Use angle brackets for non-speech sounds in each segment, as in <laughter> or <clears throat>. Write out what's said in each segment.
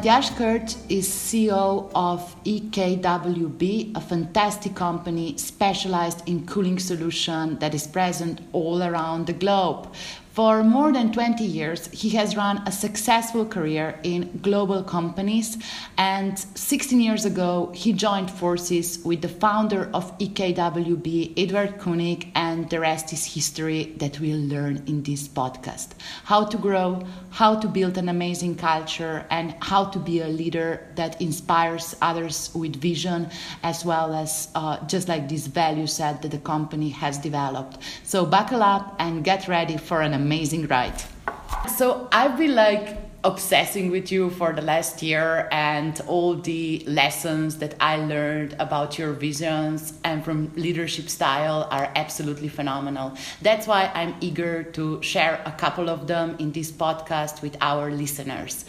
Matthias Kurt is CEO of EKWB, a fantastic company specialized in cooling solution that is present all around the globe. For more than 20 years, he has run a successful career in global companies. And 16 years ago, he joined forces with the founder of EKWB, Edward Koenig, and the rest is history that we'll learn in this podcast. How to grow, how to build an amazing culture, and how to be a leader that inspires others with vision, as well as uh, just like this value set that the company has developed. So buckle up and get ready for an amazing ride. So I've been like obsessing with you for the last year and all the lessons that I learned about your visions and from leadership style are absolutely phenomenal. That's why I'm eager to share a couple of them in this podcast with our listeners.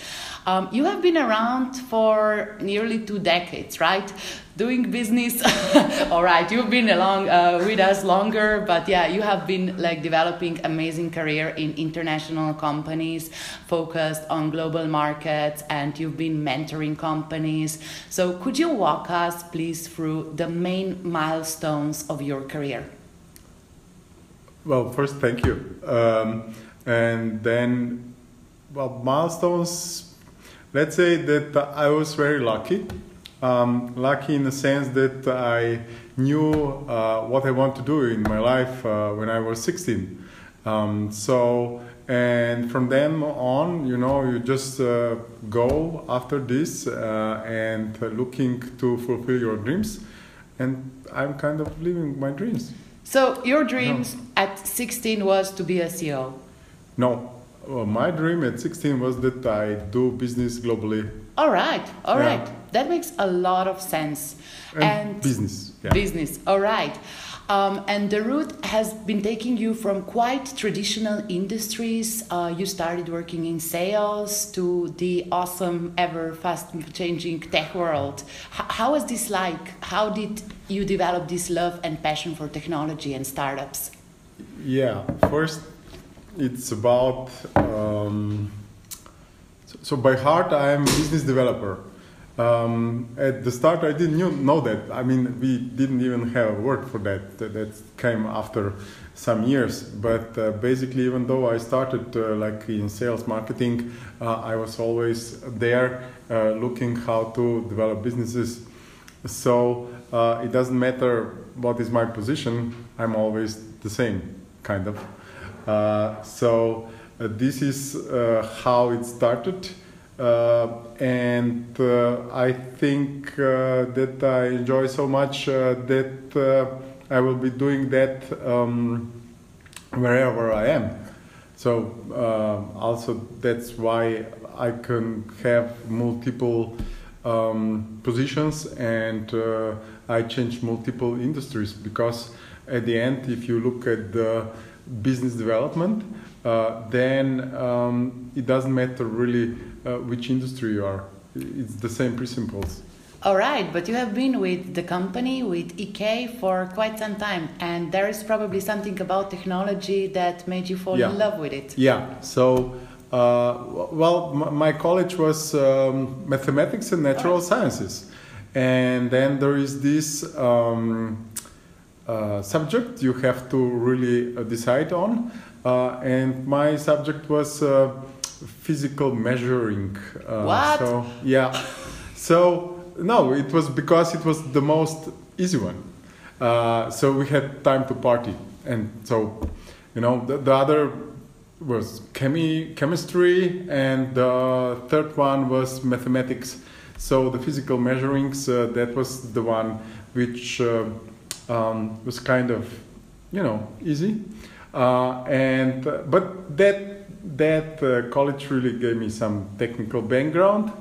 Um, you have been around for nearly two decades, right? Doing business. <laughs> All right, you've been along uh, with us longer, but yeah, you have been like developing amazing career in international companies focused on global markets, and you've been mentoring companies. So, could you walk us, please, through the main milestones of your career? Well, first, thank you. Um, and then, well, milestones let's say that I was very lucky. Um, lucky in the sense that I knew uh, what I want to do in my life uh, when I was 16. Um, so, and from then on, you know, you just uh, go after this uh, and looking to fulfill your dreams. And I'm kind of living my dreams. So, your dreams no. at 16 was to be a CEO? No, well, my dream at 16 was that I do business globally. All right, all yeah. right. That makes a lot of sense. And, and business. Yeah. Business, all right. Um, and the route has been taking you from quite traditional industries. Uh, you started working in sales to the awesome, ever fast changing tech world. H- how was this like? How did you develop this love and passion for technology and startups? Yeah, first it's about um, so, by heart I am a business developer. Um, at the start I didn't know that. I mean we didn't even have a word for that. That, came after some years. But uh, basically, even though I started uh, like in sales marketing, uh, I was always there uh, looking how to develop businesses. So uh, it doesn't matter what is my position. I'm always the same kind of. Uh, so this is uh, how it started. and I think that I enjoy so much that I will be doing that um, wherever I am. So uh, also that's why I can have multiple um, positions and uh, I change multiple industries because at the end, if you look at the business development, uh, then um, it doesn't matter really uh, which industry you are. It's the same principles. All right, but you have been with the company, with EK, for quite some time, and there is probably something about technology that made you fall yeah. in love with it. Yeah, so, uh, well, my college was um, mathematics and natural oh. sciences. And then there is this um, uh, subject you have to really uh, decide on. Uh, and my subject was physical measuring. what? So yeah, so no, it was because it was the most easy one. so we had time to party, and so you know the, the other was chemi- chemistry, and the third one was mathematics. So the physical measurings, uh, that was the one which uh, um, was kind of, you know, easy. Uh, and uh, but that that uh, college really gave me some technical background,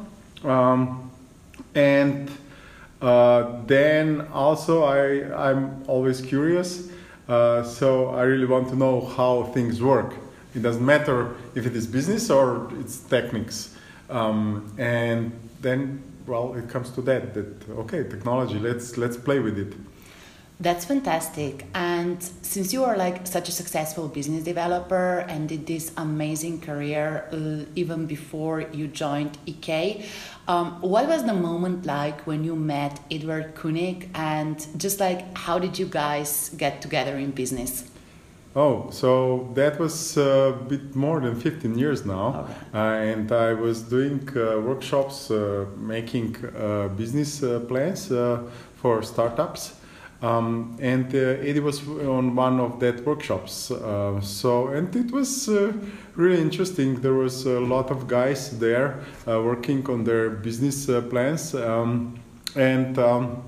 um, and uh, then also I I'm always curious, uh, so I really want to know how things work. It doesn't matter if it is business or it's techniques, um, and then well it comes to that that okay technology let's let's play with it That's fantastic. And since you are like such a successful business developer and did this amazing career uh, even before you joined EK, um, what was the moment like when you met Edward Koenig and just like how did you guys get together in business? Oh, so that was a bit more than 15 years now. Okay. Uh, and I was doing uh, workshops, uh, making uh, business uh, plans uh, for startups. Um, and uh, Eddie was on one of that workshops. Uh, so, and it was uh, really interesting. There was a lot of guys there uh, working on their business uh, plans. Um, and um,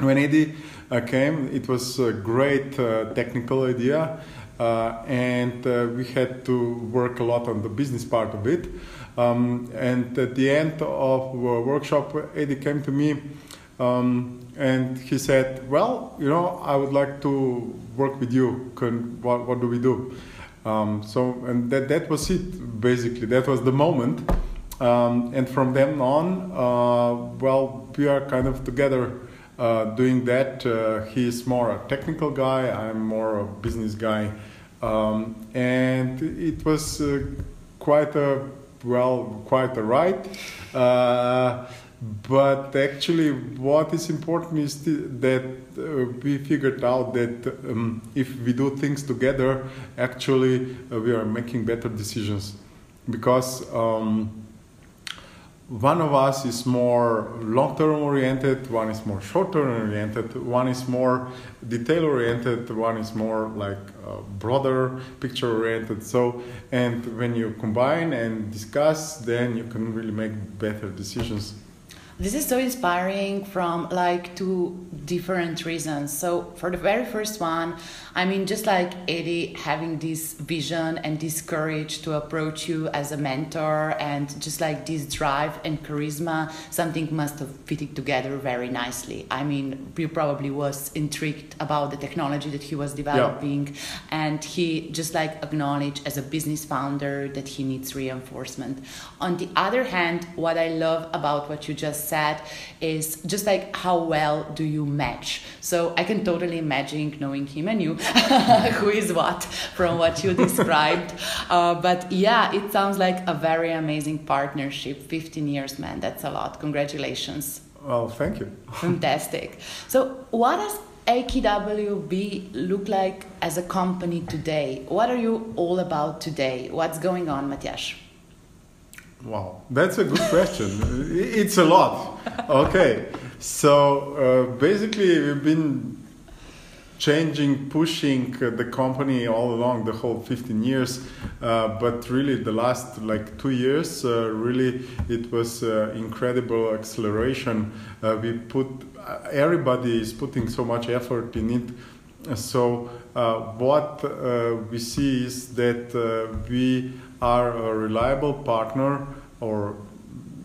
when Eddie uh, came, it was a great technical idea. And we had to work a lot on the business part of it. Um, and at the end of workshop, Eddie came to me um, and he said, "Well, you know, I would like to work with you. Can, what, what do we do?" Um, so, and that that was it. Basically, that was the moment. Um, and from then on, uh, well, we are kind of together uh, doing that. Uh, he's more a technical guy. I'm more a business guy, um, and it was uh, quite a well, quite a ride. But actually, what is important is th- that uh, we figured out that um, if we do things together, actually uh, we are making better decisions. Because um, one of us is more long-term oriented, one is more short-term oriented, one is more detail-oriented, one is more like uh, broader picture-oriented. So, and when you combine and discuss, then you can really make better decisions. This is so inspiring from like two different reasons. So for the very first one, I mean just like Eddie having this vision and this courage to approach you as a mentor and just like this drive and charisma, something must have fitted together very nicely. I mean, you probably was intrigued about the technology that he was developing and he just like acknowledged as a business founder that he needs reinforcement. On the other hand, what I love about what you just said is just like how well do you match. So I can totally imagine knowing him and you, <laughs> who is what from what you described. <laughs> Uh, but yeah, it sounds like a very amazing partnership. 15 years, man, that's a lot. Congratulations. Well, thank you. <laughs> Fantastic. So, what does EKWB look like as a company today? What are you all about today? What's going on, Matias? Wow, that's a good question. it's a lot. Okay, so uh, basically, we've been changing, pushing uh, the company all along the whole 15 years, uh, but really the last like two years, uh, really it was uh, incredible acceleration. Uh, we put everybody is putting so much effort in it. So what we see is that we are a reliable partner or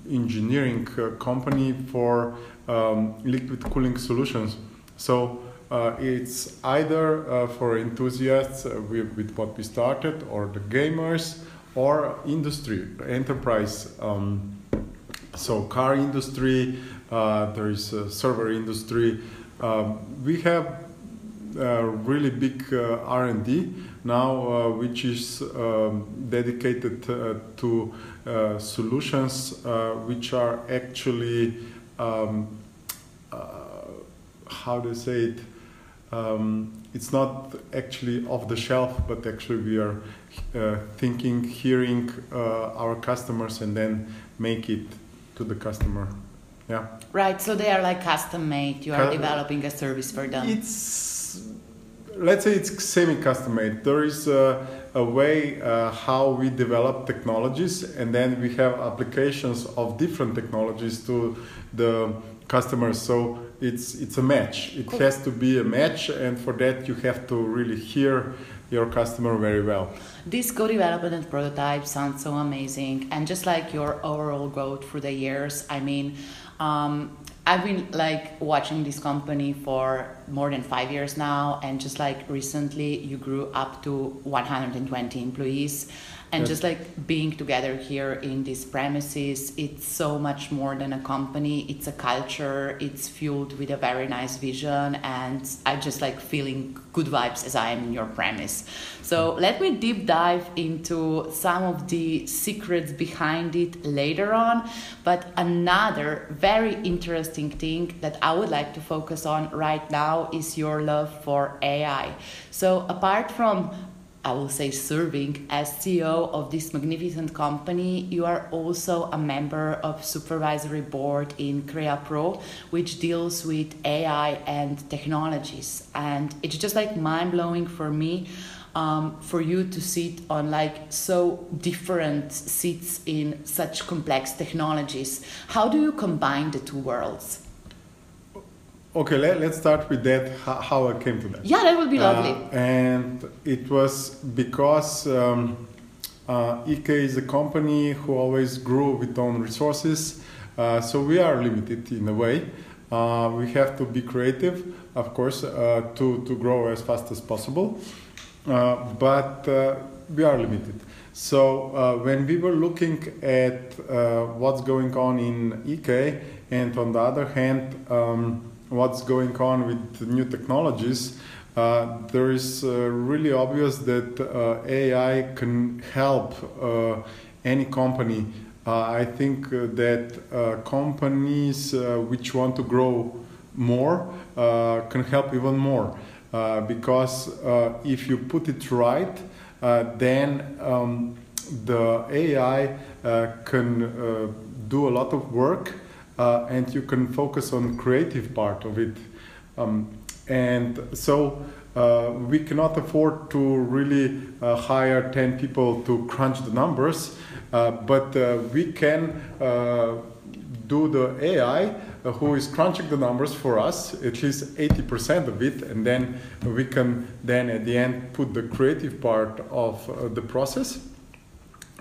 engineering uh, company for um, liquid cooling solutions. So uh, it's either uh, for enthusiasts uh, with, with, what we started, or the gamers, or industry, enterprise. Um, so car industry, uh, there is server industry. Um, we have really big uh, R&D now, uh, which is um, dedicated uh, to solutions which are actually um, how do you say it? Um, it's not actually off the shelf, but actually we are uh, thinking, hearing uh, our customers, and then make it to the customer. Yeah. Right. So they are like custom made. You are developing a service for them. It's let's say it's semi-custom made. There is a, a way uh, how we develop technologies, and then we have applications of different technologies to the customers. So it's it's a match. It cool. has to be a match, and for that you have to really hear your customer very well. This co-development and prototype sounds so amazing, and just like your overall growth through the years, I mean. Um, I've been like watching this company for more than five years now, and just like recently, you grew up to 120 employees, And just like being together here in these premises, it's so much more than a company. It's a culture. It's fueled with a very nice vision, and I just like feeling good vibes as I am in your premise. So let me deep dive into some of the secrets behind it later on. But another very interesting thing that I would like to focus on right now is your love for AI. So apart from I will say serving as CEO of this magnificent company, you are also a member of supervisory board in Crea Pro, which deals with AI and technologies. And it's just like mind blowing for me um, for you to sit on like so different seats in such complex technologies. How do you combine the two worlds? Okay, let, let's start with that. How, I came to that. Yeah, that would be lovely. Uh, and it was because um, uh, EK is a company who always grew with own resources, uh, so we are limited in a way. Uh, we have to be creative, of course, uh, to, to grow as fast as possible, uh, but uh, we are limited. So uh, when we were looking at uh, what's going on in EK, and on the other hand, um, what's going on with new technologies, uh, there is uh, really obvious that uh, AI can help uh, any company. I think that companies which want to grow more can help even more because if you put it right, then um, the AI can do a lot of work uh, and you can focus on creative part of it. Um, and so uh, we cannot afford to really uh, hire 10 people to crunch the numbers, uh, but uh, we can uh, do the AI who is crunching the numbers for us, at least 80% of it, and then we can then at the end put the creative part of the process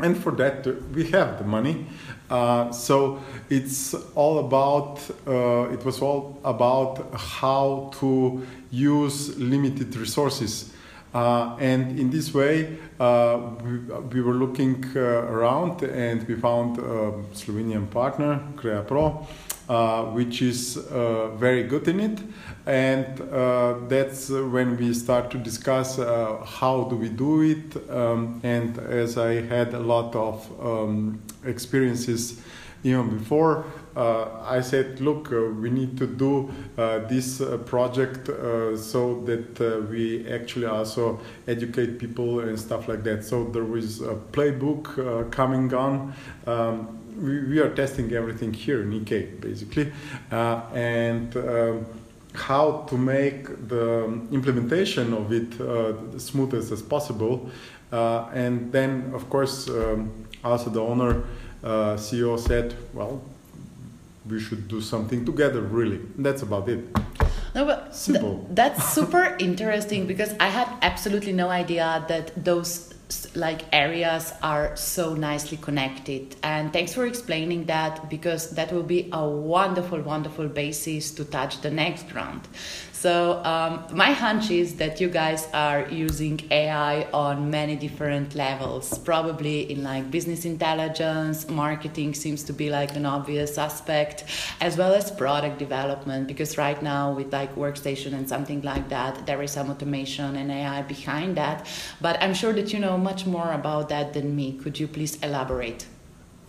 and for that uh, we have the money. Uh, so it's all about uh, it was all about how to use limited resources. Uh, and in this way uh, we, we were looking uh, around and we found a slovenian partner crea pro uh, which is uh, very good in it. And uh, that's when we start to discuss uh, how do we do it. Um, and as i had a lot of um, experiences even before uh, i said look uh, we need to do uh, this uh, project uh, so that uh, we actually also educate people and stuff like that. So there was a playbook uh, coming on um, we, we are testing everything here in ek basically uh, and um, how to make the implementation of it uh, the smoothest as possible. Uh, and then, of course, um, also the owner, uh, CEO said, well, we should do something together, really. And that's about it. No, but Simple. th- that's super interesting because I had absolutely no idea that those like areas are so nicely connected. And thanks for explaining that because that will be a wonderful, wonderful basis to touch the next ground. So um, my hunch is that you guys are using AI on many different levels. Probably in like business intelligence, marketing seems to be like an obvious aspect, as well as product development. Because right now with like workstation and something like that, there is some automation and AI behind that. But I'm sure that you know much more about that than me. Could you please elaborate?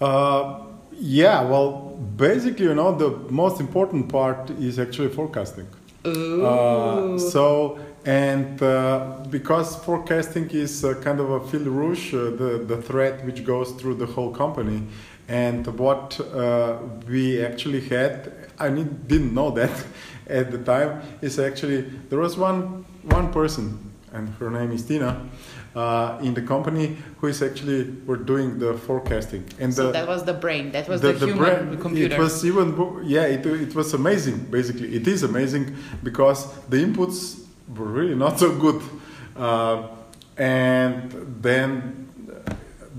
Uh, yeah, well, basically, you know, the most important part is actually forecasting. Ooh. Uh, so and uh, because forecasting is uh, kind of a fil rouge, uh, the the thread which goes through the whole company, and what uh, we actually had, I need, didn't know that <laughs> at the time, is actually there was one one person, and her name is Tina. Uh, in the company, who is actually were doing the forecasting, and so the, that was the brain. That was the, human brain- computer. It was even yeah, it, it was amazing. Basically, it is amazing because the inputs were really not so good, uh, and then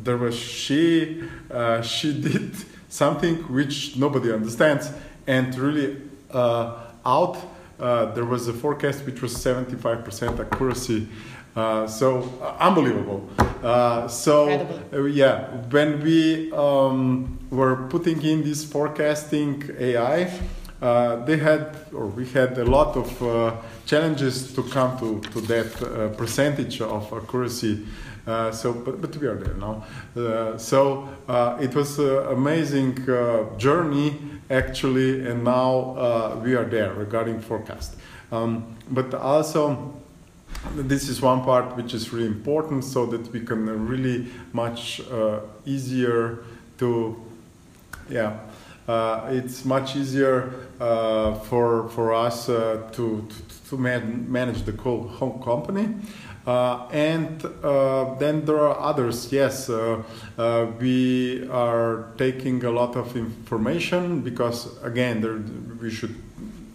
there was she. Uh, she <laughs> did something which nobody understands, and really uh, out. Uh, there was a forecast which was 75% accuracy, Uh, so uh, unbelievable. Uh, so uh, yeah, when we um, were putting in this forecasting AI, uh, they had or we had a lot of uh, challenges to come to, to that uh, percentage of accuracy. Uh, so, but, but we are there now. Uh, so uh, it was an amazing uh, journey actually, and now uh, we are there regarding forecast. Um, but also, this is one part which is really important, so that we can really much uh, easier to, yeah, uh, it's much easier uh, for for us uh, to to, to man- manage the whole company. Uh, and uh, then there are others. Yes, we are taking a lot of information because again, there, we should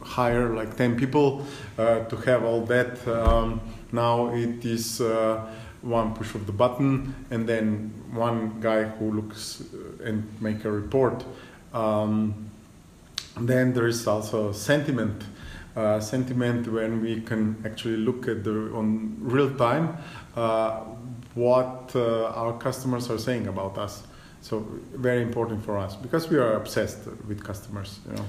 hire like 10 people to have all that. Um, now it is uh, one push of the button and then one guy who looks uh, and make a report. Um, then there is also sentiment. Uh, sentiment when we can actually look at the on real time uh, what uh, our customers are saying about us. So very important for us because we are obsessed with customers. You know,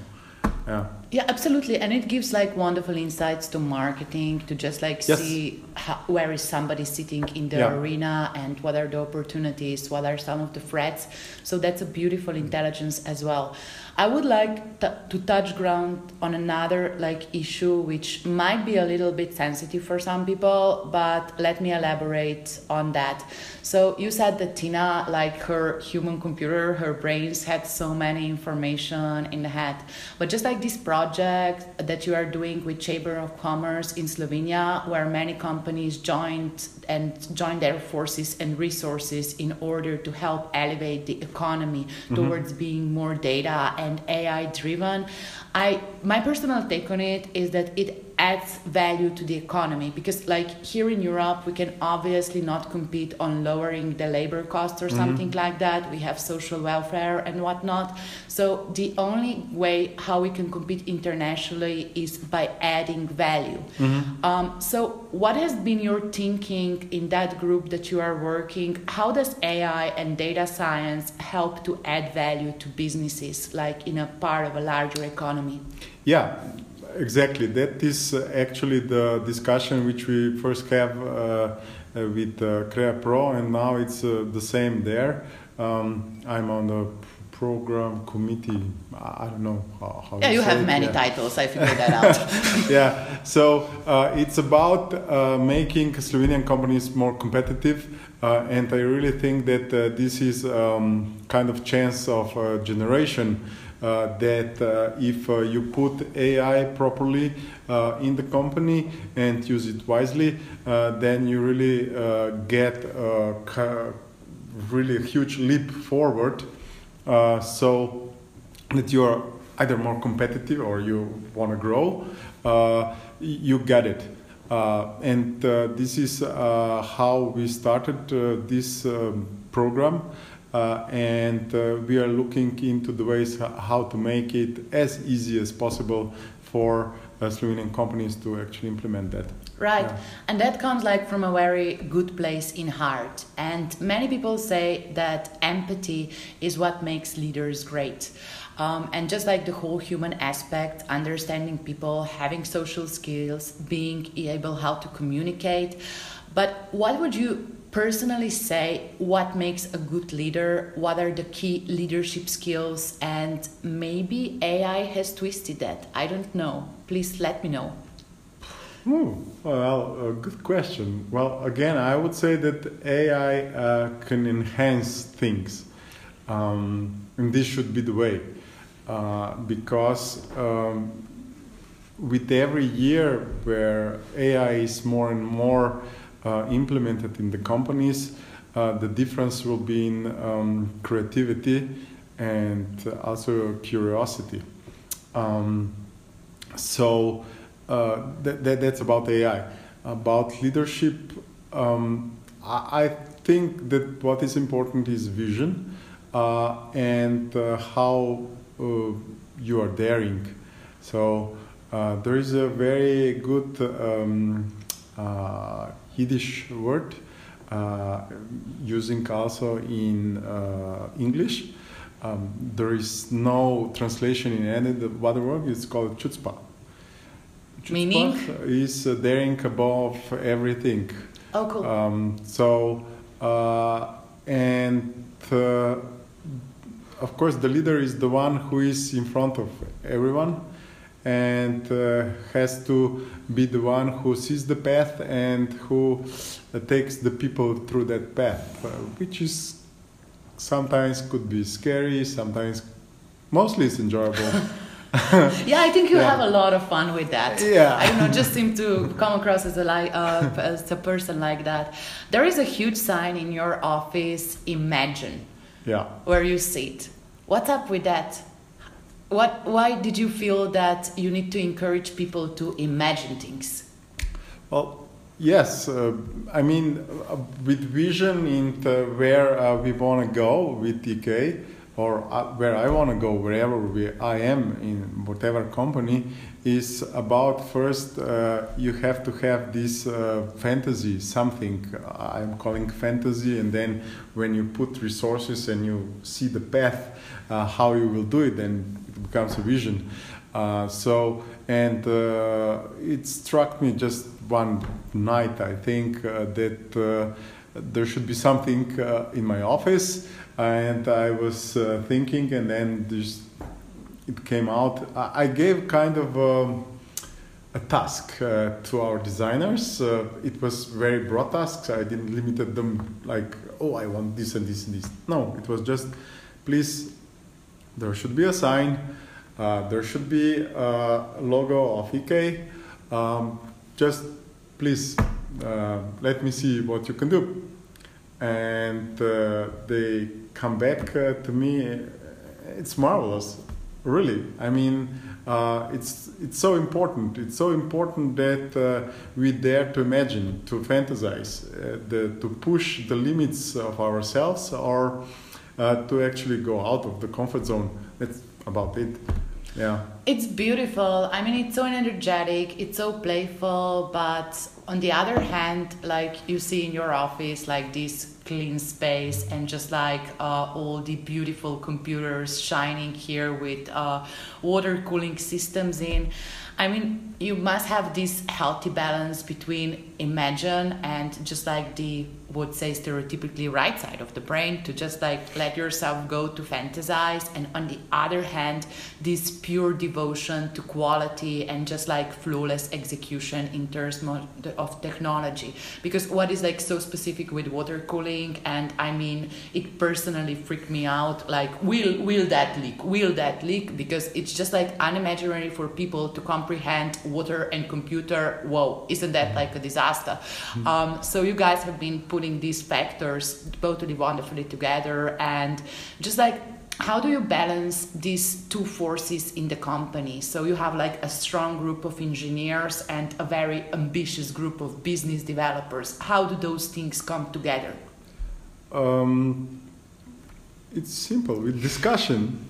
yeah. Yeah, absolutely, and it gives like wonderful insights to marketing to just like Yes. see how, where is somebody sitting in the Yeah. arena and what are the opportunities, what are some of the threats. So that's a beautiful mm. intelligence as well. I would like t- to touch ground on another like issue which might be a little bit sensitive for some people, but let me elaborate on that. So you said that Tina, like her human computer, her brains had so many information in the head, but just like this project that you are doing with Chamber of Commerce in Slovenia, where many companies joined and joined their forces and resources in order to help elevate the economy mm-hmm. towards being more data and AI driven. I my personal take on it is that it adds value to the economy because like here in Europe we can obviously not compete on lowering the labor cost or something like that. We have social welfare and whatnot. So the only way how we can compete internationally is by adding value. Um, so what has been your thinking in that group that you are working? How does AI and data science help to add value to businesses like in a part of a larger economy? Yeah, exactly. That is uh, actually the discussion which we first have uh, uh, with uh, Crea Pro, and now it's uh, the same there. Um, I'm on the program committee. I don't know how. how Yeah, you have it, many yeah. titles. I figured that <laughs> out. yeah, so uh, it's about uh, making Slovenian companies more competitive, uh, and I really think that uh, this is um, kind of chance of a generation. Uh, that uh, if uh, you put AI properly uh, in the company and use it wisely, uh, then you really uh, get a really a huge leap forward. So that you are either more competitive or you want to grow, you get it. And this is how we started this um, program. Uh, and uh, we are looking into the ways how to make it as easy as possible for uh, Slovenian companies to actually implement that. Right. Yeah. And that comes like from a very good place in heart. And many people say that empathy is what makes leaders great. Um, and just like the whole human aspect, understanding people, having social skills, being able how to communicate. But what would you personally say what makes a good leader? What are the key leadership skills? And maybe AI has twisted that. I don't know. Please let me know. Hmm, well, a good question. Well, again, I would say that AI uh, can enhance things, um, and this should be the way, uh, because um, with every year where AI is more and more implemented in the companies, uh, the difference will be in um, creativity and also curiosity. Um, so uh, that, that, that's about AI. About leadership, um, I, I think that what is important is vision uh, and uh, how uh, you are daring. So uh, there is a very good um, uh, Yiddish word, uh, using also in uh, English. Um, there is no translation in any other word. It's called chutzpah. Chutzpah Meaning? is uh, daring above everything. Oh, cool. Um, so, uh, and of course, the leader is the one who is in front of everyone and uh, has to be the one who sees the path and who uh, takes the people through that path, uh, which is sometimes could be scary, sometimes mostly it's enjoyable. <laughs> <laughs> yeah, I think you Yeah. have a lot of fun with that. Yeah. I don't know, just seem to come across as a li- uh, as a person like that. There is a huge sign in your office, Imagine, yeah. where you sit. What's up with that? What? Why did you feel that you need to encourage people to imagine things? Well, yes. Uh, I mean, uh, with vision into where uh, we want to go with EK, or uh, where I want to go, wherever we, I am in whatever company, is about first uh, you have to have this uh, fantasy, something I'm calling fantasy, and then when you put resources and you see the path, how you will do it, then becomes a vision. Uh, so, and uh, it struck me just one night, I think, uh, that uh, there should be something uh, in my office, and I was uh, thinking, and then just it came out. I, gave kind of um, a task to our designers. It was very broad tasks. I didn't limit them like, oh, I want this and this and this. No, it was just, please, there should be a sign. Uh, there should be a logo of EK. Um, just please uh, let me see what you can do. And uh, they come back uh, to me. It's marvelous, really. I mean, uh, it's it's so important. It's so important that uh, we dare to imagine, to fantasize, the, to push the limits of ourselves, or uh, to actually go out of the comfort zone. That's about it. Yeah. It's beautiful. I mean, it's so energetic, it's so playful, but on the other hand, like you see in your office, like this clean space and just like uh, all the beautiful computers shining here with uh, water cooling systems in. I mean, you must have this healthy balance between imagine and just like the would say stereotypically right side of the brain to just like let yourself go to fantasize and on the other hand this pure devotion to quality and just like flawless execution in terms of technology. Because what is like so specific with water cooling and i mean it personally freaked me out like will will that leak? Will that leak? Because it's just like unimaginary for people to comprehend water and computer whoa isn't that like a disaster? Um, so you guys have been putting these factors totally wonderfully together and just like how do you balance these two forces in the company? So you have like a strong group of engineers and a very ambitious group of business developers. How do those things come together? Um, it's simple with discussion.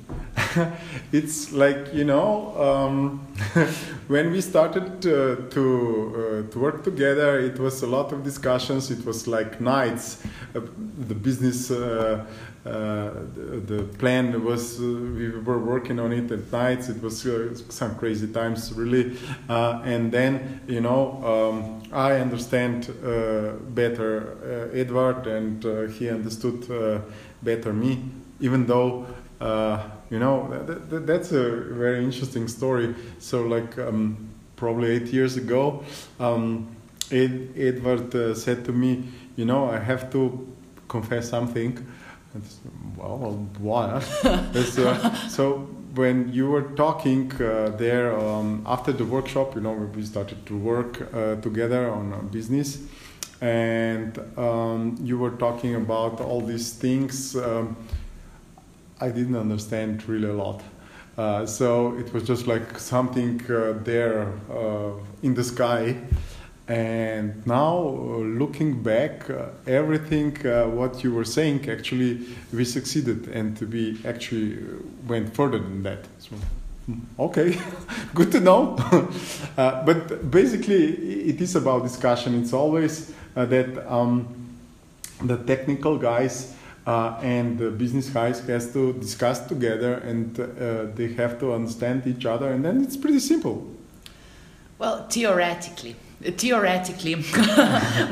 <laughs> it's like you know um, <laughs> when we started to to, uh, to work together, it was a lot of discussions. It was like nights. Uh, the business. Uh, uh, the, the plan was uh, we were working on it at nights. It was uh, some crazy times, really. Uh, and then you know um, I understand uh, better uh, Edward, and uh, he understood uh, better me. Even though uh, you know that, that, that's a very interesting story. So like um, probably eight years ago, um, Ed, Edward uh, said to me, you know, I have to confess something. And well, why? <laughs> Uh, so when you were talking uh, there um, after the workshop, you know, we started to work uh, together on a business, and um, you were talking about all these things. Um, I didn't understand really a lot. Uh, so it was just like something uh, there uh, in the sky. And now, uh, looking back, uh, everything uh, what you were saying actually we succeeded, and we actually went further than that. So, hmm, okay, <laughs> good to know. <laughs> but basically, it is about discussion. It's always that um, the technical guys uh, and the business guys has to discuss together and uh, they have to understand each other and then it's pretty simple. Well theoretically theoretically <laughs>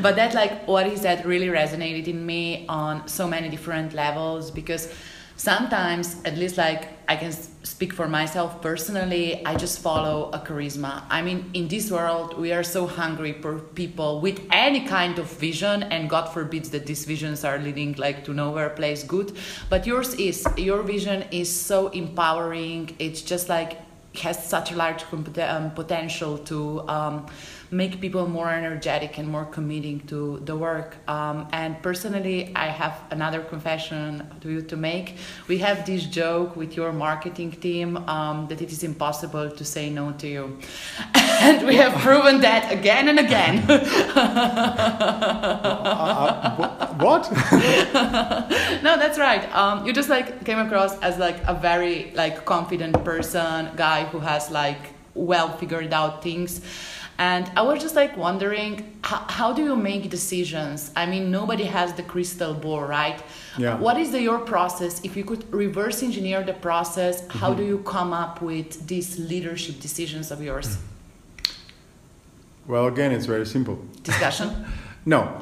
but that like what is that really resonated in me on so many different levels because sometimes at least like i can speak for myself personally i just follow a charisma. I mean in this world we are so hungry for people with any kind of vision and god forbids that these visions are leading like to nowhere place good. But yours is your vision is so empowering. It's just like has such a large um, potential to um, make people more energetic and more committing to the work. Um, and personally, I have another confession to you to make. We have this joke with your marketing team um, that it is impossible to say no to you. <laughs> and we have proven that again and again. <laughs> uh, uh, what? <laughs> no, that's right. Um, you just like came across as like a very like confident person, guy who has like well figured out things and I was just like wondering, how, how do you make decisions? I mean, nobody has the crystal ball, right? Yeah. What is the, your process? If you could reverse engineer the process, mm-hmm. how do you come up with these leadership decisions of yours? Well, again, it's very simple. Discussion? <laughs> No. <laughs>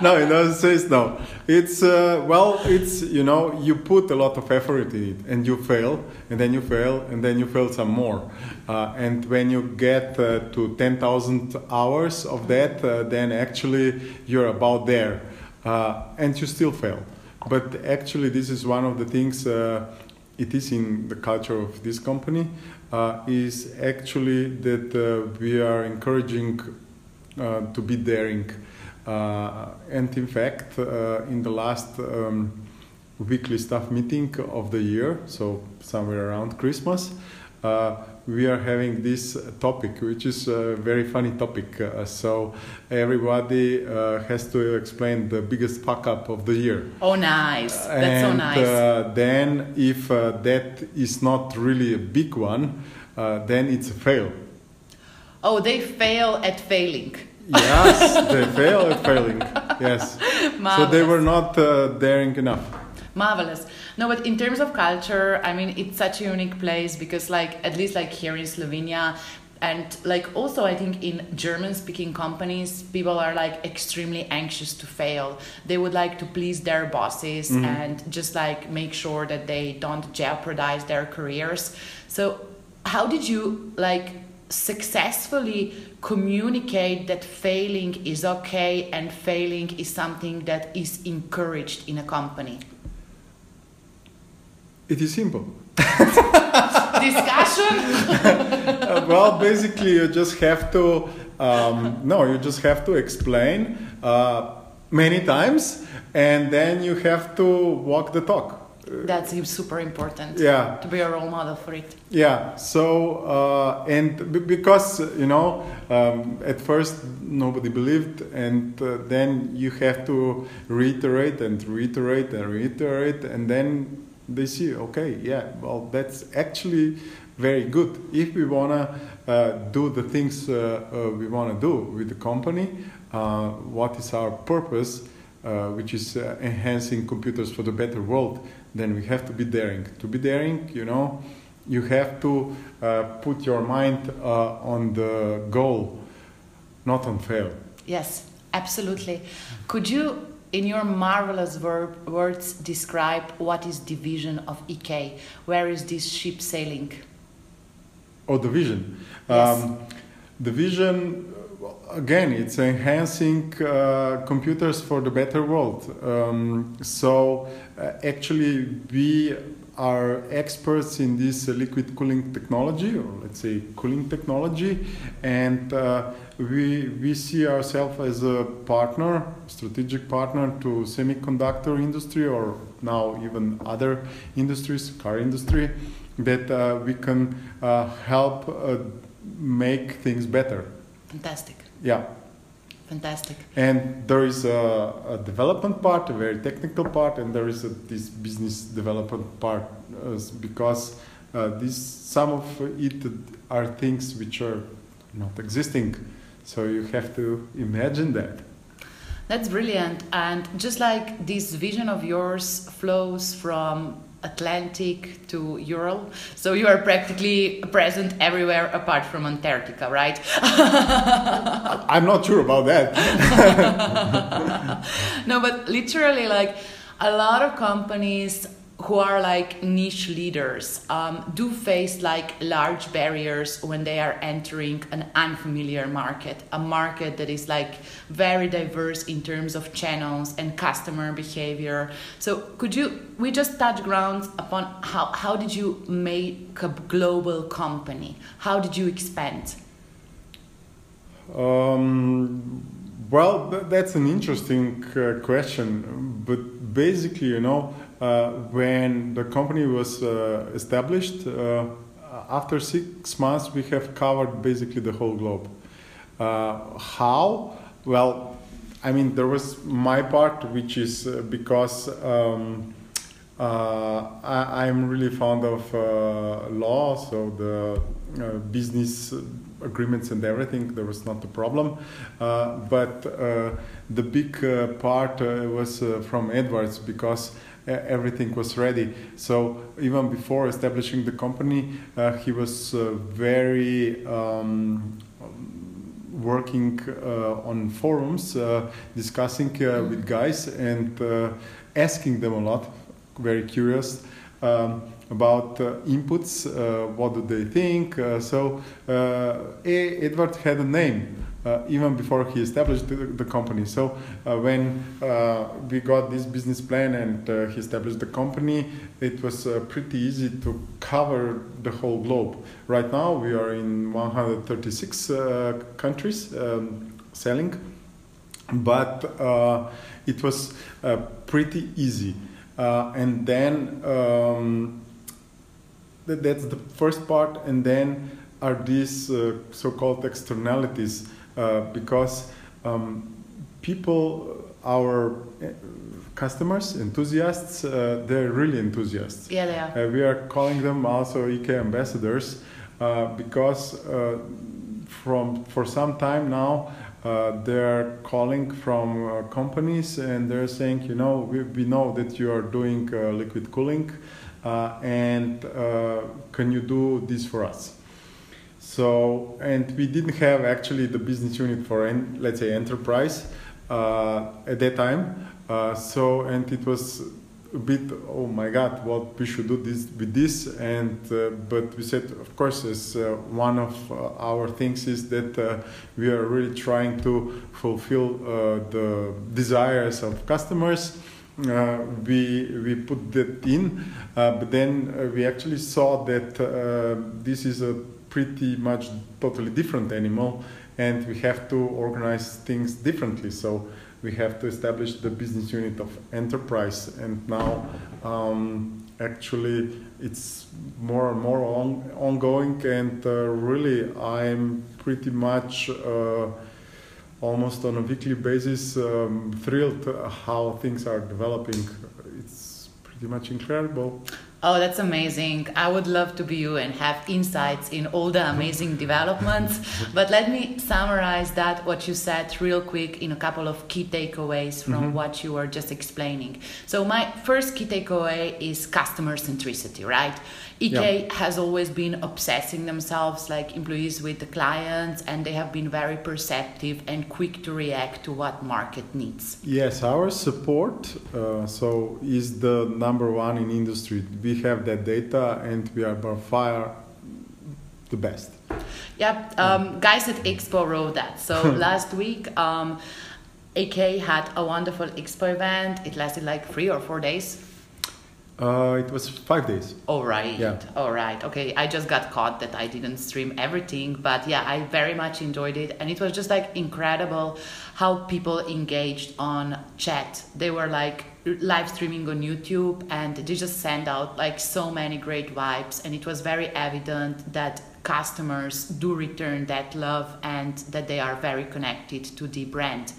no, in those sense, no. It's, uh, well, it's, you know, you put a lot of effort in it and you fail, and then you fail, and then you fail some more. Uh, and when you get uh, to 10,000 hours of that, uh, then actually you're about there. Uh, and you still fail. But actually, this is one of the things uh, it is in the culture of this company. is actually that we are encouraging to be daring. Uh, and in fact, uh, in the last um, weekly staff meeting of the year, so somewhere around Christmas, we are having this topic, which is a very funny topic. Uh, so everybody uh, has to explain the biggest fuck up of the year. Oh, nice! That's and, so nice. Uh, then, if that is not really a big one, then it's a fail. Oh, they fail at failing. yes, <laughs> they fail at failing. Yes. Marvelous. So they were not uh, daring enough. Marvelous. No, but in terms of culture, I mean, it's such a unique place because, like, at least like here in Slovenia, and like also i think in german speaking companies people are like extremely anxious to fail they would like to please their bosses mm-hmm. and just like make sure that they don't jeopardize their careers so how did you like successfully communicate that failing is okay and failing is something that is encouraged in a company? It is simple. <laughs> <laughs> Discussion? well, basically, you just have to, um, no, you just have to explain uh, many times and then you have to walk the talk that's super important yeah. to be a role model for it. Yeah so uh, and b- because you know um, at first nobody believed and uh, then you have to reiterate and reiterate and reiterate and then they see okay yeah well that's actually very good. If we want to uh, do the things uh, uh, we want to do with the company uh, what is our purpose which is enhancing computers for the better world then we have to be daring. To be daring, you know, you have to uh, put your mind uh, on the goal, not on fail. Yes, absolutely. Could you, in your marvelous verb, words, describe what is the vision of EK? Where is this ship sailing? Oh, the vision. Yes. Um, the vision again, it's enhancing uh, computers for the better world. Um, so uh, actually, we are experts in this uh, liquid cooling technology, or let's say cooling technology, and uh, we we see ourselves as a partner, strategic partner to semiconductor industry, or now even other industries, car industry, that uh, we can uh, help make things better. Fantastic. Yeah. Fantastic. And there is a, a, development part, a very technical part, and there is a, this business development part uh, because uh, this some of it are things which are not existing So you have to imagine that. That's brilliant. And just like this vision of yours flows from Atlantic to Ural, so you are practically present everywhere apart from Antarctica, right? <laughs> I'm not sure about that. <laughs> no, but literally, like a lot of companies who are like niche leaders um, do face like large barriers when they are entering an unfamiliar market a market that is like very diverse in terms of channels and customer behavior. So could you we just touch grounds upon how, how did you make a global company? How did you expand? Um, well that's an interesting uh, question but basically you know when the company was uh, established, uh, after six months, we have covered basically the whole globe. how? Well, I mean, there was my part, which is because um, uh, I, am really fond of uh, law, so the uh, business agreements and everything, there was not a problem. but the big part was from Edwards because everything was ready. So even before establishing the company, uh, he was uh, very um, working uh, on forums, uh, discussing uh, with guys and uh, asking them a lot. Very curious. Um, about inputs, what do they think? so Edward had a name, uh, even before he established the, the company. So uh, when uh, we got this business plan and uh, he established the company, it was uh, pretty easy to cover the whole globe. Right now we are in 136 uh, countries um, selling, but it was pretty easy. and then um, that's the first part, and then are these so-called externalities uh, because um, people, our uh, customers, enthusiasts, uh, they're really enthusiasts. Yeah, they are. Uh, we are calling them also EK ambassadors uh, because uh, from for some time now they're calling from companies and they're saying, you know, we, we know that you are doing liquid cooling, and can you do this for us? So, and we didn't have actually the business unit for, en- let's say, enterprise uh, at that time. Uh, so, and it was a bit, oh my God, what we should do this with this. And uh, but we said, of course, as uh, one of uh, our things is that uh, we are really trying to fulfill the desires of customers. Uh, we we put that in, uh, but then uh, we actually saw that this is a pretty much totally different animal and we have to organize things differently. So we have to establish the business unit of enterprise and now um, actually it's more and more on, ongoing and uh, really i'm pretty much uh, almost on a weekly basis um, thrilled how things are developing it's pretty much incredible Oh, that's amazing. I would love to be you and have insights in all the amazing <laughs> developments. But let me summarize that, what you said, real quick in a couple of key takeaways from mm-hmm. what you were just explaining. So, my first key takeaway is customer centricity, right? EK yeah. has always been obsessing themselves like employees with the clients and they have been very perceptive and quick to react to what market needs. Yes, our support uh, so is the number one in industry. We have that data and we are by far the best. Yep, um, guys at Expo wrote that. So <laughs> last week, um, EK had a wonderful Expo event. It lasted like three or four days uh, it was five days. All right. Yeah. All right. Okay. I just got caught that I didn't stream everything, but yeah, I very much enjoyed it, and it was just like incredible how people engaged on chat. They were like live streaming on YouTube, and they just sent out like so many great vibes, and it was very evident that customers do return that love and that they are very connected to the brand.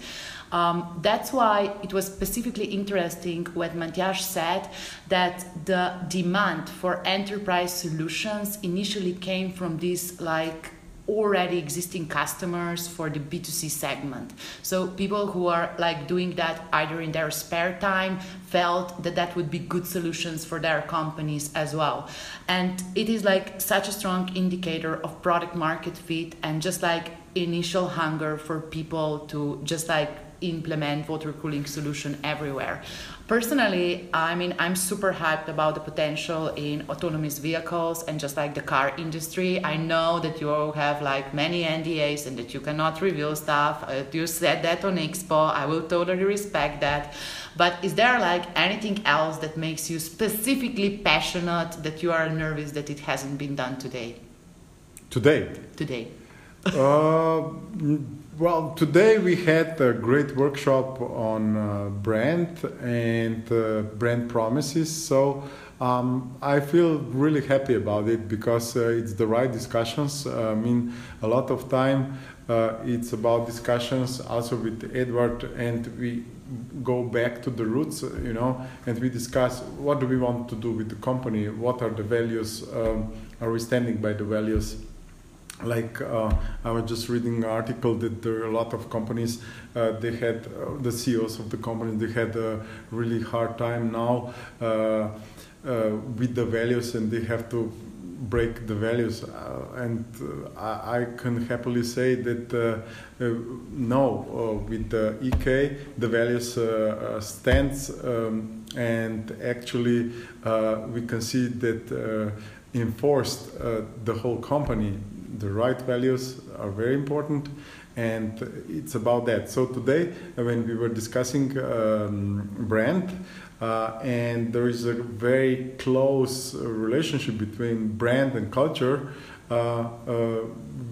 Um, that's why it was specifically interesting what Matjaž said that the demand for enterprise solutions initially came from these like already existing customers for the B2C segment. So people who are like doing that either in their spare time felt that that would be good solutions for their companies as well. And it is like such a strong indicator of product market fit and just like initial hunger for people to just like implement water cooling solution everywhere. Personally, I mean, I'm super hyped about the potential in autonomous vehicles and just like the car industry. I know that you all have like many NDAs and that you cannot reveal stuff. Uh, you said that on Expo. I will totally respect that. But is there like anything else that makes you specifically passionate that you are nervous that it hasn't been done today? Today? Today. uh, well, today we had a great workshop on uh, brand and uh, brand promises. So um, I feel really happy about it because uh, it's the right discussions. I mean, a lot of time uh, it's about discussions also with Edward, and we go back to the roots, you know, and we discuss what do we want to do with the company, what are the values, um, are we standing by the values like uh, I was just reading an article that there are a lot of companies uh, they had uh, the CEOs of the company they had a really hard time. Now uh, uh, with the values and they have to break the values uh, and I, I, can happily say that no with the EK the values stands um, and actually we can see that enforced the whole company the right values are very important and it's about that. So today when we were discussing um, brand uh, and there is a very close relationship between brand and culture uh, uh,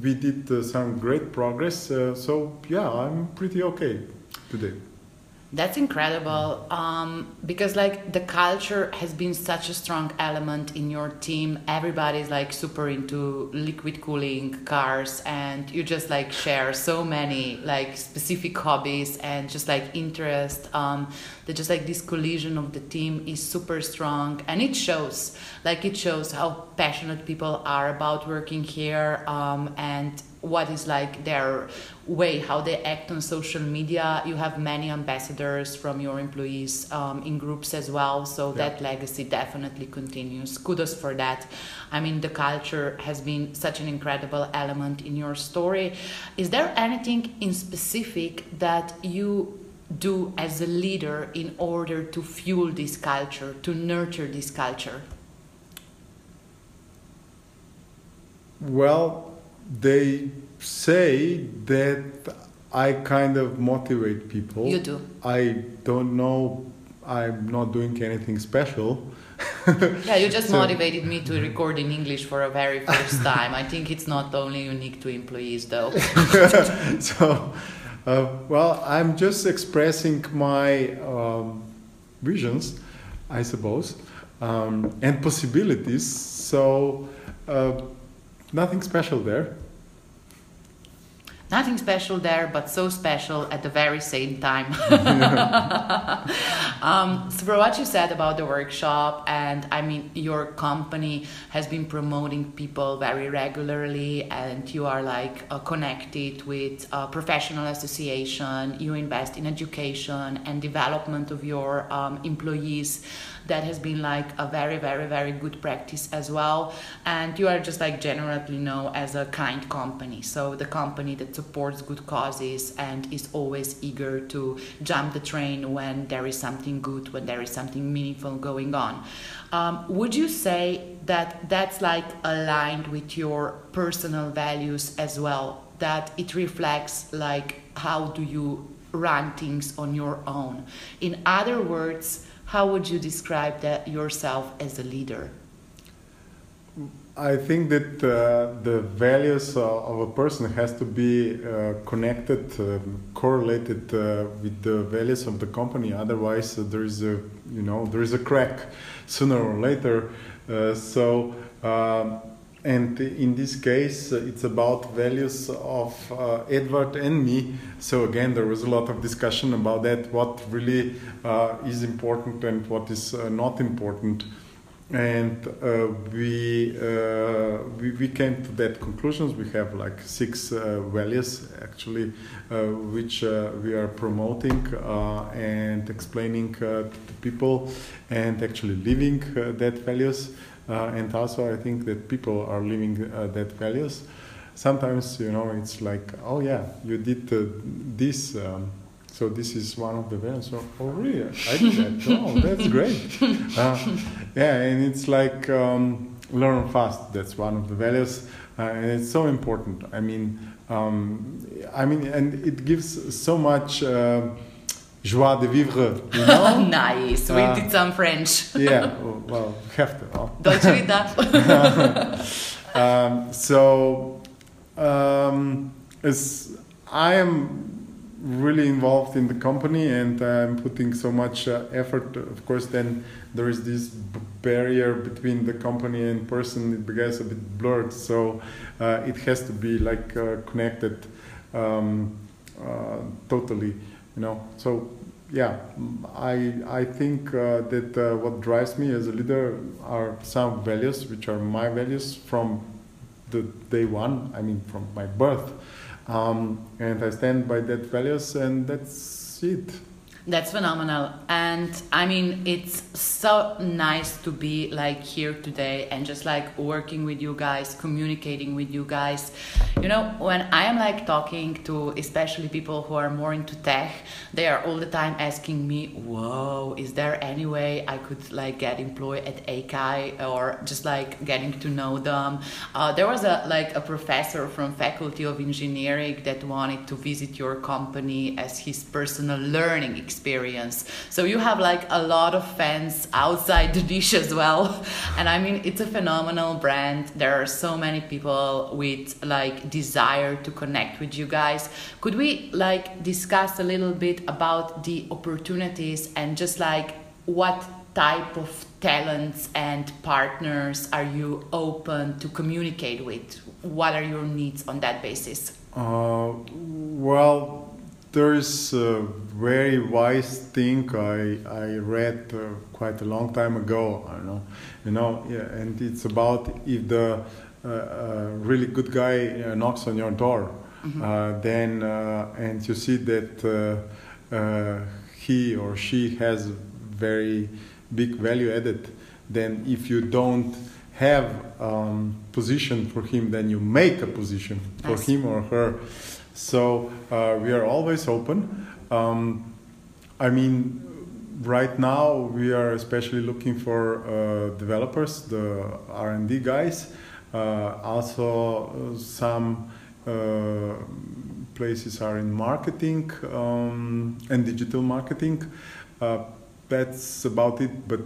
we did uh, some great progress uh, so yeah i'm pretty okay today that's incredible um, because like the culture has been such a strong element in your team. Everybody's like super into liquid cooling cars, and you just like share so many like specific hobbies and just like interest. Um, that just like this collision of the team is super strong, and it shows. Like it shows how passionate people are about working here, um, and what is like their way how they act on social media. You have many ambassadors from your employees um, in groups as well so yeah. that legacy definitely continues. Kudos for that. I mean the culture has been such an incredible element in your story. Is there anything in specific that you do as a leader in order to fuel this culture to nurture this culture? Well they say that I kind of motivate people. You do. I don't know. I'm not doing anything special. <laughs> yeah, you just so, motivated me to record in English for a very first <laughs> time. I think it's not only unique to employees, though. <laughs> so, uh, well, I'm just expressing my um, visions, I suppose, um, and possibilities. So, uh, nothing special there. Nothing special there, but so special at the very same time. <laughs> um, so, for what you said about the workshop, and I mean, your company has been promoting people very regularly, and you are like uh, connected with a professional association, you invest in education and development of your um, employees that has been like a very very very good practice as well. And you are just like generally known as a kind company. So the company that supports good causes and is always eager to jump the train when there is something good when there is something meaningful going on. Um, would you say that that's like aligned with your personal values as well? That it reflects like how do you run things on your own? In other words how would you describe that yourself as a leader? I think that uh, the values uh, of a person has to be uh, connected, um, correlated uh, with the values of the company. Otherwise, uh, there is a you know there is a crack sooner or later. Uh, so and in this case it's about values of uh, edward and me so again there was a lot of discussion about that what really uh, is important and what is uh, not important and uh, we, uh, we we came to that conclusions. We have like six uh, values actually, which we are promoting and explaining to people, and actually living that values. And also, I think that people are living that values. Sometimes, you know, it's like, oh yeah, you did this. Um, so this is one of the values. So, oh really? I did that. <laughs> oh, that's great. Uh, yeah, and it's like um, learn fast. That's one of the values, uh, and it's so important. I mean, um, I mean, and it gives so much. Uh, joie de vivre, you <laughs> know? nice. We uh, did some French. yeah, well, have <laughs> to. Don't read that. <laughs> um, so, um, as I am really involved in the company and I'm putting so much uh, effort. Of course, then there is this barrier between the company and person. It becomes a bit blurred, so uh, it has to be like uh, connected um, uh, totally. You know, so yeah, I I think uh, that uh, what drives me as a leader are some values, which are my values from the day one. I mean, from my birth. Um, and I stand by that values, and that's it. That's phenomenal. And I mean, it's so nice to be like here today and just like working with you guys, communicating with you guys. You know, when I am like talking to especially people who are more into tech, they are all the time asking me, Whoa, is there any way I could like get employed at EK or just like getting to know them? Uh, there was a like a professor from Faculty of Engineering that wanted to visit your company as his personal learning experience experience. So you have like a lot of fans outside the dish as well. <laughs> And I mean, it's a phenomenal brand. There are so many people with like desire to connect with you guys. Could we like discuss a little bit about the opportunities and just like what type of talents and partners are you open to communicate with? What are your needs on that basis? Uh, well, there is a very wise thing I, I read uh, quite a long time ago. I don't know, you know, yeah, and it's about if the uh, uh, really good guy uh, knocks on your door, mm-hmm. Uh, then uh, and you see that he or she has very big value added, then if you don't have um, position for him, then you make a position for nice. him or her so uh, we are always open. Um, I mean, right now we are especially looking for uh, developers, the R&D guys, uh, also some uh, places are in marketing um, and digital marketing. Uh, that's about it. But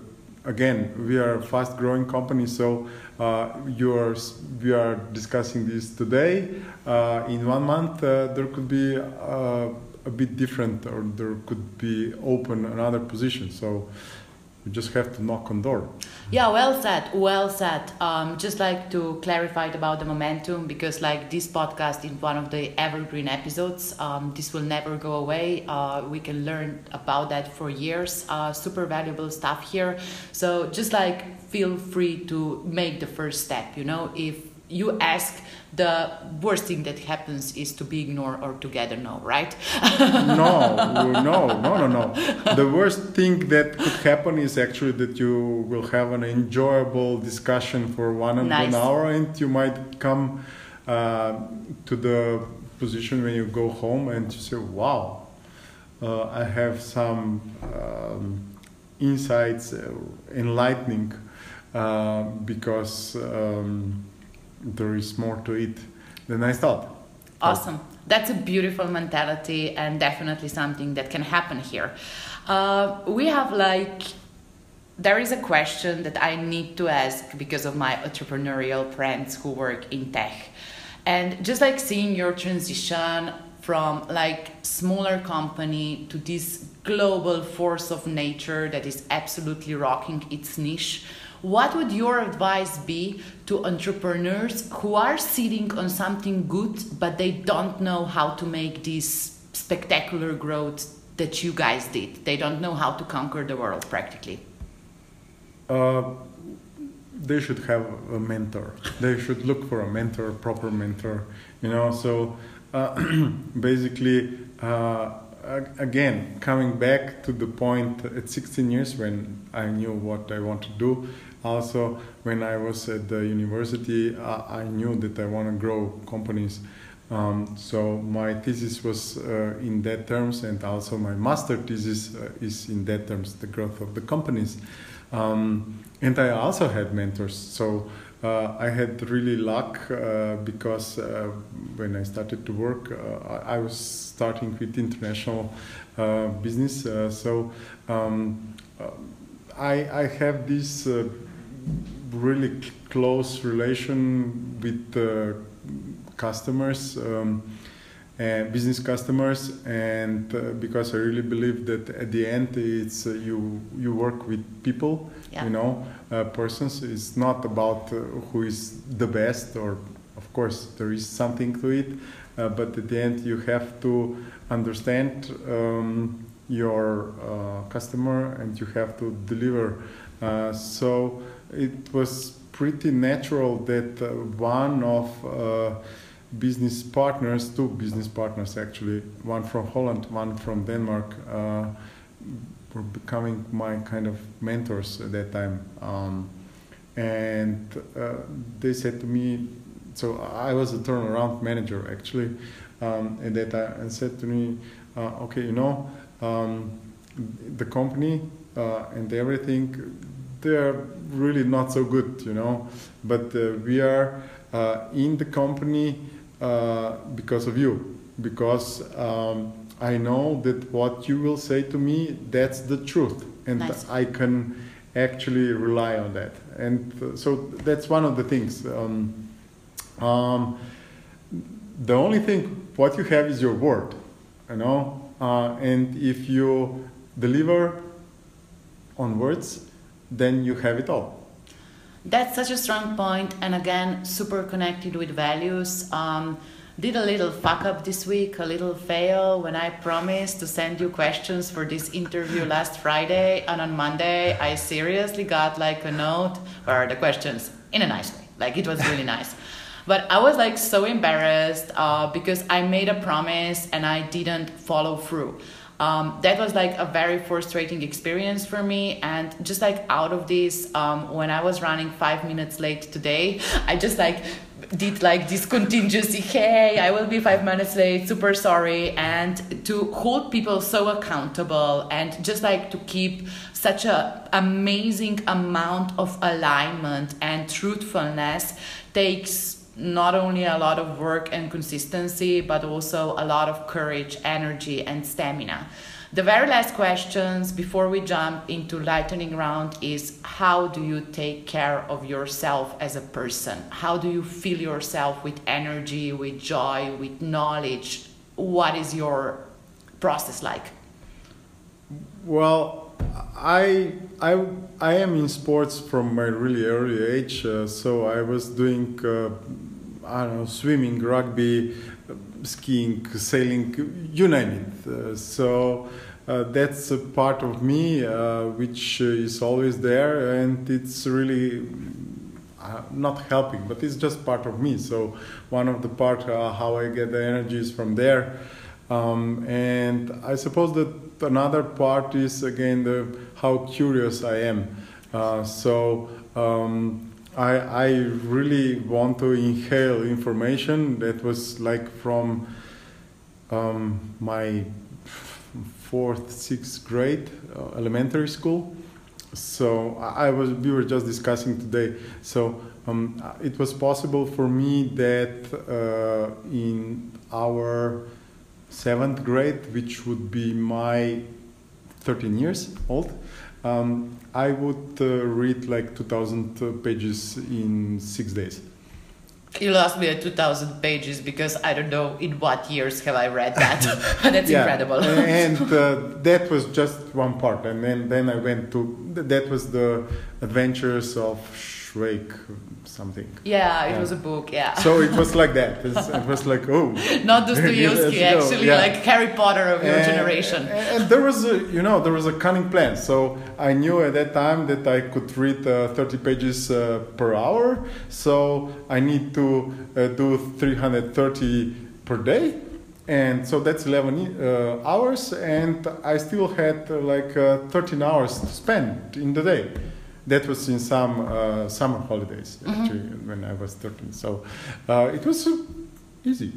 again, we are a fast growing company, so uh, yours, we are discussing this today. Uh, in one month, uh, there could be uh, a bit different, or there could be open another position. So you just have to knock on door. Yeah, well said, well said. Um, just like to clarify it about the momentum, because like this podcast in one of the evergreen episodes, um, this will never go away. Uh, we can learn about that for years. Uh, super valuable stuff here. So just like feel free to make the first step. You know, if you ask the worst thing that happens is to be ignored or to get a no, right? no, <laughs> no, no, no, no. The worst thing that could happen is actually that you will have an enjoyable discussion for one and nice. one hour, and you might come uh, to the position when you go home and you say, "Wow, uh, I have some um, insights, uh, enlightening." Uh, because um, there is more to it than I thought. Awesome. That's a beautiful mentality and definitely something that can happen here. Uh, we have like, there is a question that I need to ask because of my entrepreneurial friends who work in tech. And just like seeing your transition from like smaller company to this global force of nature that is absolutely rocking its niche what would your advice be to entrepreneurs who are sitting on something good but they don't know how to make this spectacular growth that you guys did? They don't know how to conquer the world practically. Uh, they should have a mentor. They should look for a mentor, proper mentor. You know, so uh, <clears throat> basically, uh, again, coming back to the point at 16 years when I knew what I want to do. Also, when I was at the university, I, I knew that I want to grow companies. Um, so my thesis was uh, in that terms, and also my master thesis uh, is in that terms, the growth of the companies. Um, and I also had mentors. So uh, I had really luck uh, because uh, when I started to work, uh, I was starting with international business. so um, I, I have this really close relation with customers um, and business customers and uh, because I really believe that at the end it's uh, you you work with people yeah. you know uh, persons it's not about uh, who is the best or of course there is something to it uh, but at the end you have to understand um, your uh, customer and you have to deliver so it was pretty natural that one of business partners, two business partners actually, one from Holland, one from Denmark, uh, were becoming my kind of mentors at that time. Um, and uh, they said to me, so I was a turnaround manager actually, um, at that time, and said to me, uh, okay, you know, um, the company uh, and everything, they're really not so good, you know, but uh, we are uh, in the company uh, because of you, because um, I know that what you will say to me, that's the truth, and nice. I can actually rely on that. And uh, so that's one of the things. Um, um, the only thing what you have is your word, you know, uh, and if you deliver on words, then you have it all. That's such a strong point and again super connected with values. Um, did a little fuck up this week a little fail when i promised to send you questions for this interview <laughs> last friday and on monday i seriously got like a note or the questions? In a nice way. Like it was really nice. But i was like so embarrassed uh, because i made a promise and i didn't follow through um, that was like a very frustrating experience for me. And just like out of this um, when i was running five minutes late today i just like did like this contingency hey i will be five minutes late super sorry and to hold people so accountable and just like to keep such a amazing amount of alignment and truthfulness takes not only a lot of work and consistency, but also a lot of courage, energy, and stamina. The very last questions before we jump into lightning round is how do you take care of yourself as a person? How do you fill yourself with energy, with joy, with knowledge? What is your process like? Well, I I I am in sports from my really early age, uh, so I was doing uh, I don't know, swimming, rugby, skiing, sailing, you name it. Uh, so uh, that's a part of me uh, which is always there, and it's really not helping, but it's just part of me. So one of the part uh, how I get the energy is from there. Um, and I suppose that another part is again the how curious I am. Uh, so um, I, I really want to inhale information that was like from um, my fourth, sixth grade, uh, elementary school. So I was, we were just discussing today. So um, it was possible for me that uh, in our seventh grade, which would be my 13 years old, um, I would uh, read like 2,000 uh, pages in six days. You lost me at 2,000 pages because I don't know in what years have I read that. <laughs> <laughs> That's yeah. incredible. and <laughs> uh, that was just one part. And then, then I went to, that was the adventures of Shrek something. Yeah, it Yeah. was a book. Yeah. So it was like that. It was like oh. <laughs> Not <laughs> Dostoevsky, Yes, actually, yeah. like Harry Potter of your And- generation. And, and there was a, you know, there was a cunning plan. So I knew at that time that I could read uh, 30 pages uh, per hour. So I need to uh, do 330 per day. And so that's 11 uh, hours. And I still had uh, like uh, 13 hours to spend in the day. That was in some uh, summer holidays, actually, when I was 13. So uh, it was uh, easy.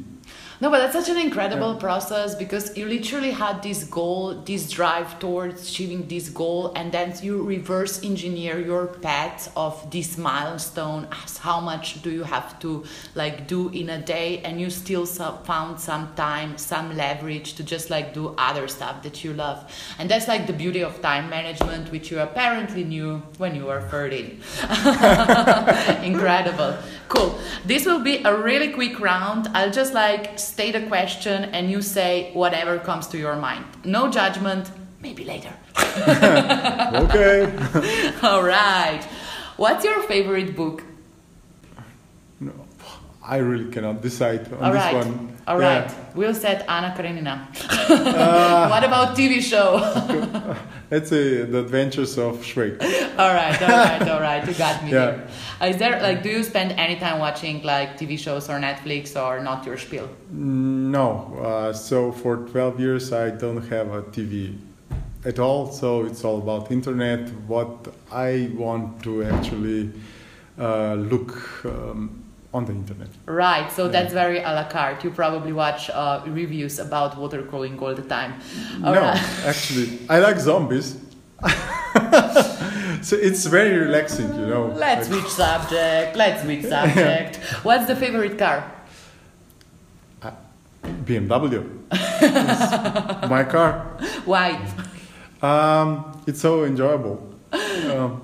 No, but that's such an incredible Yeah. process because you literally had this goal, this drive towards achieving this goal, and then you reverse engineer your path of this milestone. as How much do you have to like do in a day, and you still found some time, some leverage to just like do other stuff that you love, and that's like the beauty of time management, which you apparently knew when you were 13. <laughs> Incredible. Cool. This will be a really quick round. I'll just like state a question and you say whatever comes to your mind. No judgment, maybe later. <laughs> Okay. <laughs> All right. What's your favorite book? I really cannot decide on All this right. one. All Yeah. right. We'll set Anna Karenina. Uh, <laughs> what about TV show? <laughs> let's say the adventures of Shrek. all right, all right, <laughs> all right. You got me Yeah. there. Is there like do you spend any time watching like TV shows or Netflix or not your spiel? No, uh, so for 12 years I don't have a TV at all. So it's all about internet. What I want to actually uh, look um, on the internet. Right, so Yeah. that's very a la carte. You probably watch uh, reviews about water crawling all the time. All no, right. <laughs> actually, I like zombies. <laughs> so it's very relaxing, you know. Let's Like, switch subject. Let's switch <laughs> subject. What's the favorite car? BMW. My car. Why? Um, it's so enjoyable. Um,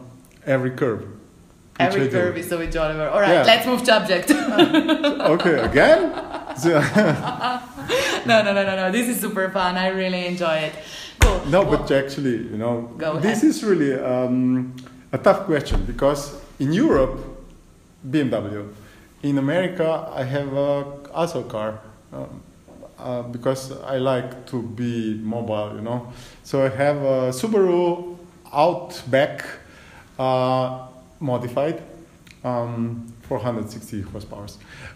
every curve. Every is so enjoyable. All right, Yeah. let's move subject. <laughs> Okay, again? <laughs> No, no, no, no, no. This is super fun. I really enjoy it. Cool. no, Well, but actually, you know, Go this ahead. is really um, a tough question because in Europe, BMW. In America, I have a, also a car um, uh, because I like to be mobile, you know. So I have a Subaru Outback uh, modified, um, 460 horsepower.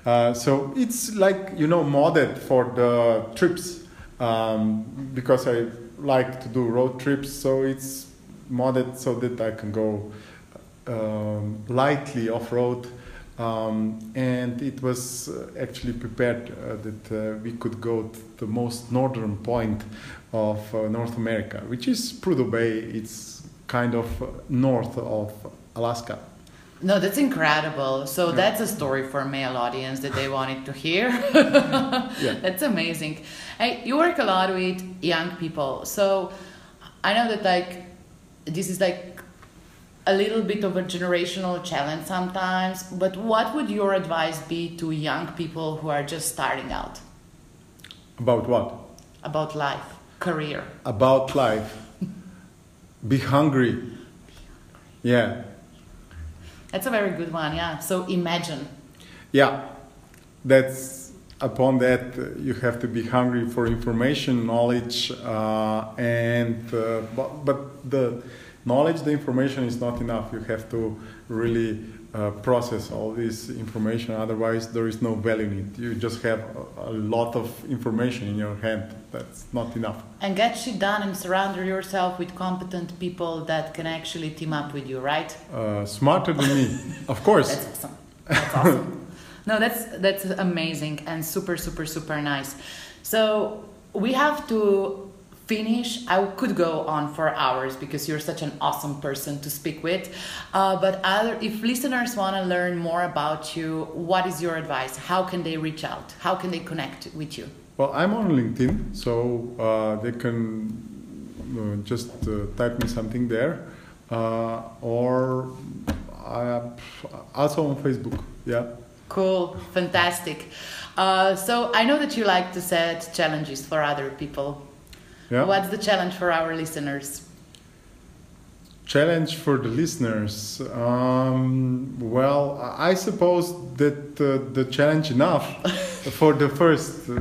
Uh, so it's like you know modded for the trips um, because I like to do road trips. So it's modded so that I can go um, lightly off road. Um, and it was uh, actually prepared uh, that uh, we could go to the most northern point of uh, North America, which is Prudhoe Bay. It's kind of uh, north of Alaska. No, that's incredible. So Yeah. that's a story for a male audience that they wanted to hear. <laughs> Yeah. That's amazing. Hey, you work a lot with young people. So I know that like this is like a little bit of a generational challenge sometimes, but what would your advice be to young people who are just starting out About what? about life, career? About life. <laughs> Be hungry. Yeah. That's a very good one, yeah. So imagine. Yeah, that's upon that uh, you have to be hungry for information, knowledge, uh, and uh, but, but the knowledge, the information is not enough. You have to really uh, process all this information. Otherwise, there is no value in it. You just have a, a lot of information in your hand. That's not enough. And get shit done and surround yourself with competent people that can actually team up with you, right? Uh, smarter than me, <laughs> of course. That's awesome. That's awesome. <laughs> no, that's that's amazing and super super super nice. So we have to finish. I could go on for hours because you're such an awesome person to speak with. Uh, but other, if listeners want to learn more about you, what is your advice? How can they reach out? How can they connect with you? Well, I'm on LinkedIn, so uh, they can uh, just uh, type me something there, uh, or I, also on Facebook. Yeah. Cool, fantastic. Uh, so I know that you like to set challenges for other people. Yeah. What's the challenge for our listeners? Challenge for the listeners. Um, well. I suppose that uh, the challenge enough <laughs> for the first, uh,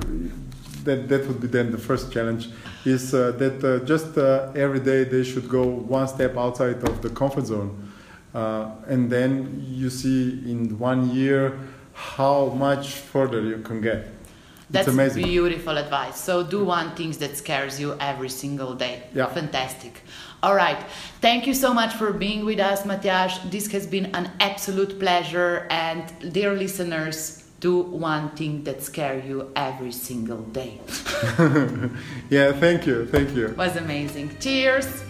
that, that would be then the first challenge, is uh, that uh, just uh, every day they should go one step outside of the comfort zone. Uh, and then you see in one year how much further you can get. That's it's amazing. beautiful advice. So do one thing that scares you every single day. Yeah. Fantastic. All right. Thank you so much for being with us, Matthias. This has been an absolute pleasure. And dear listeners, do one thing that scares you every single day. <laughs> yeah, thank you, thank you. was amazing. Cheers.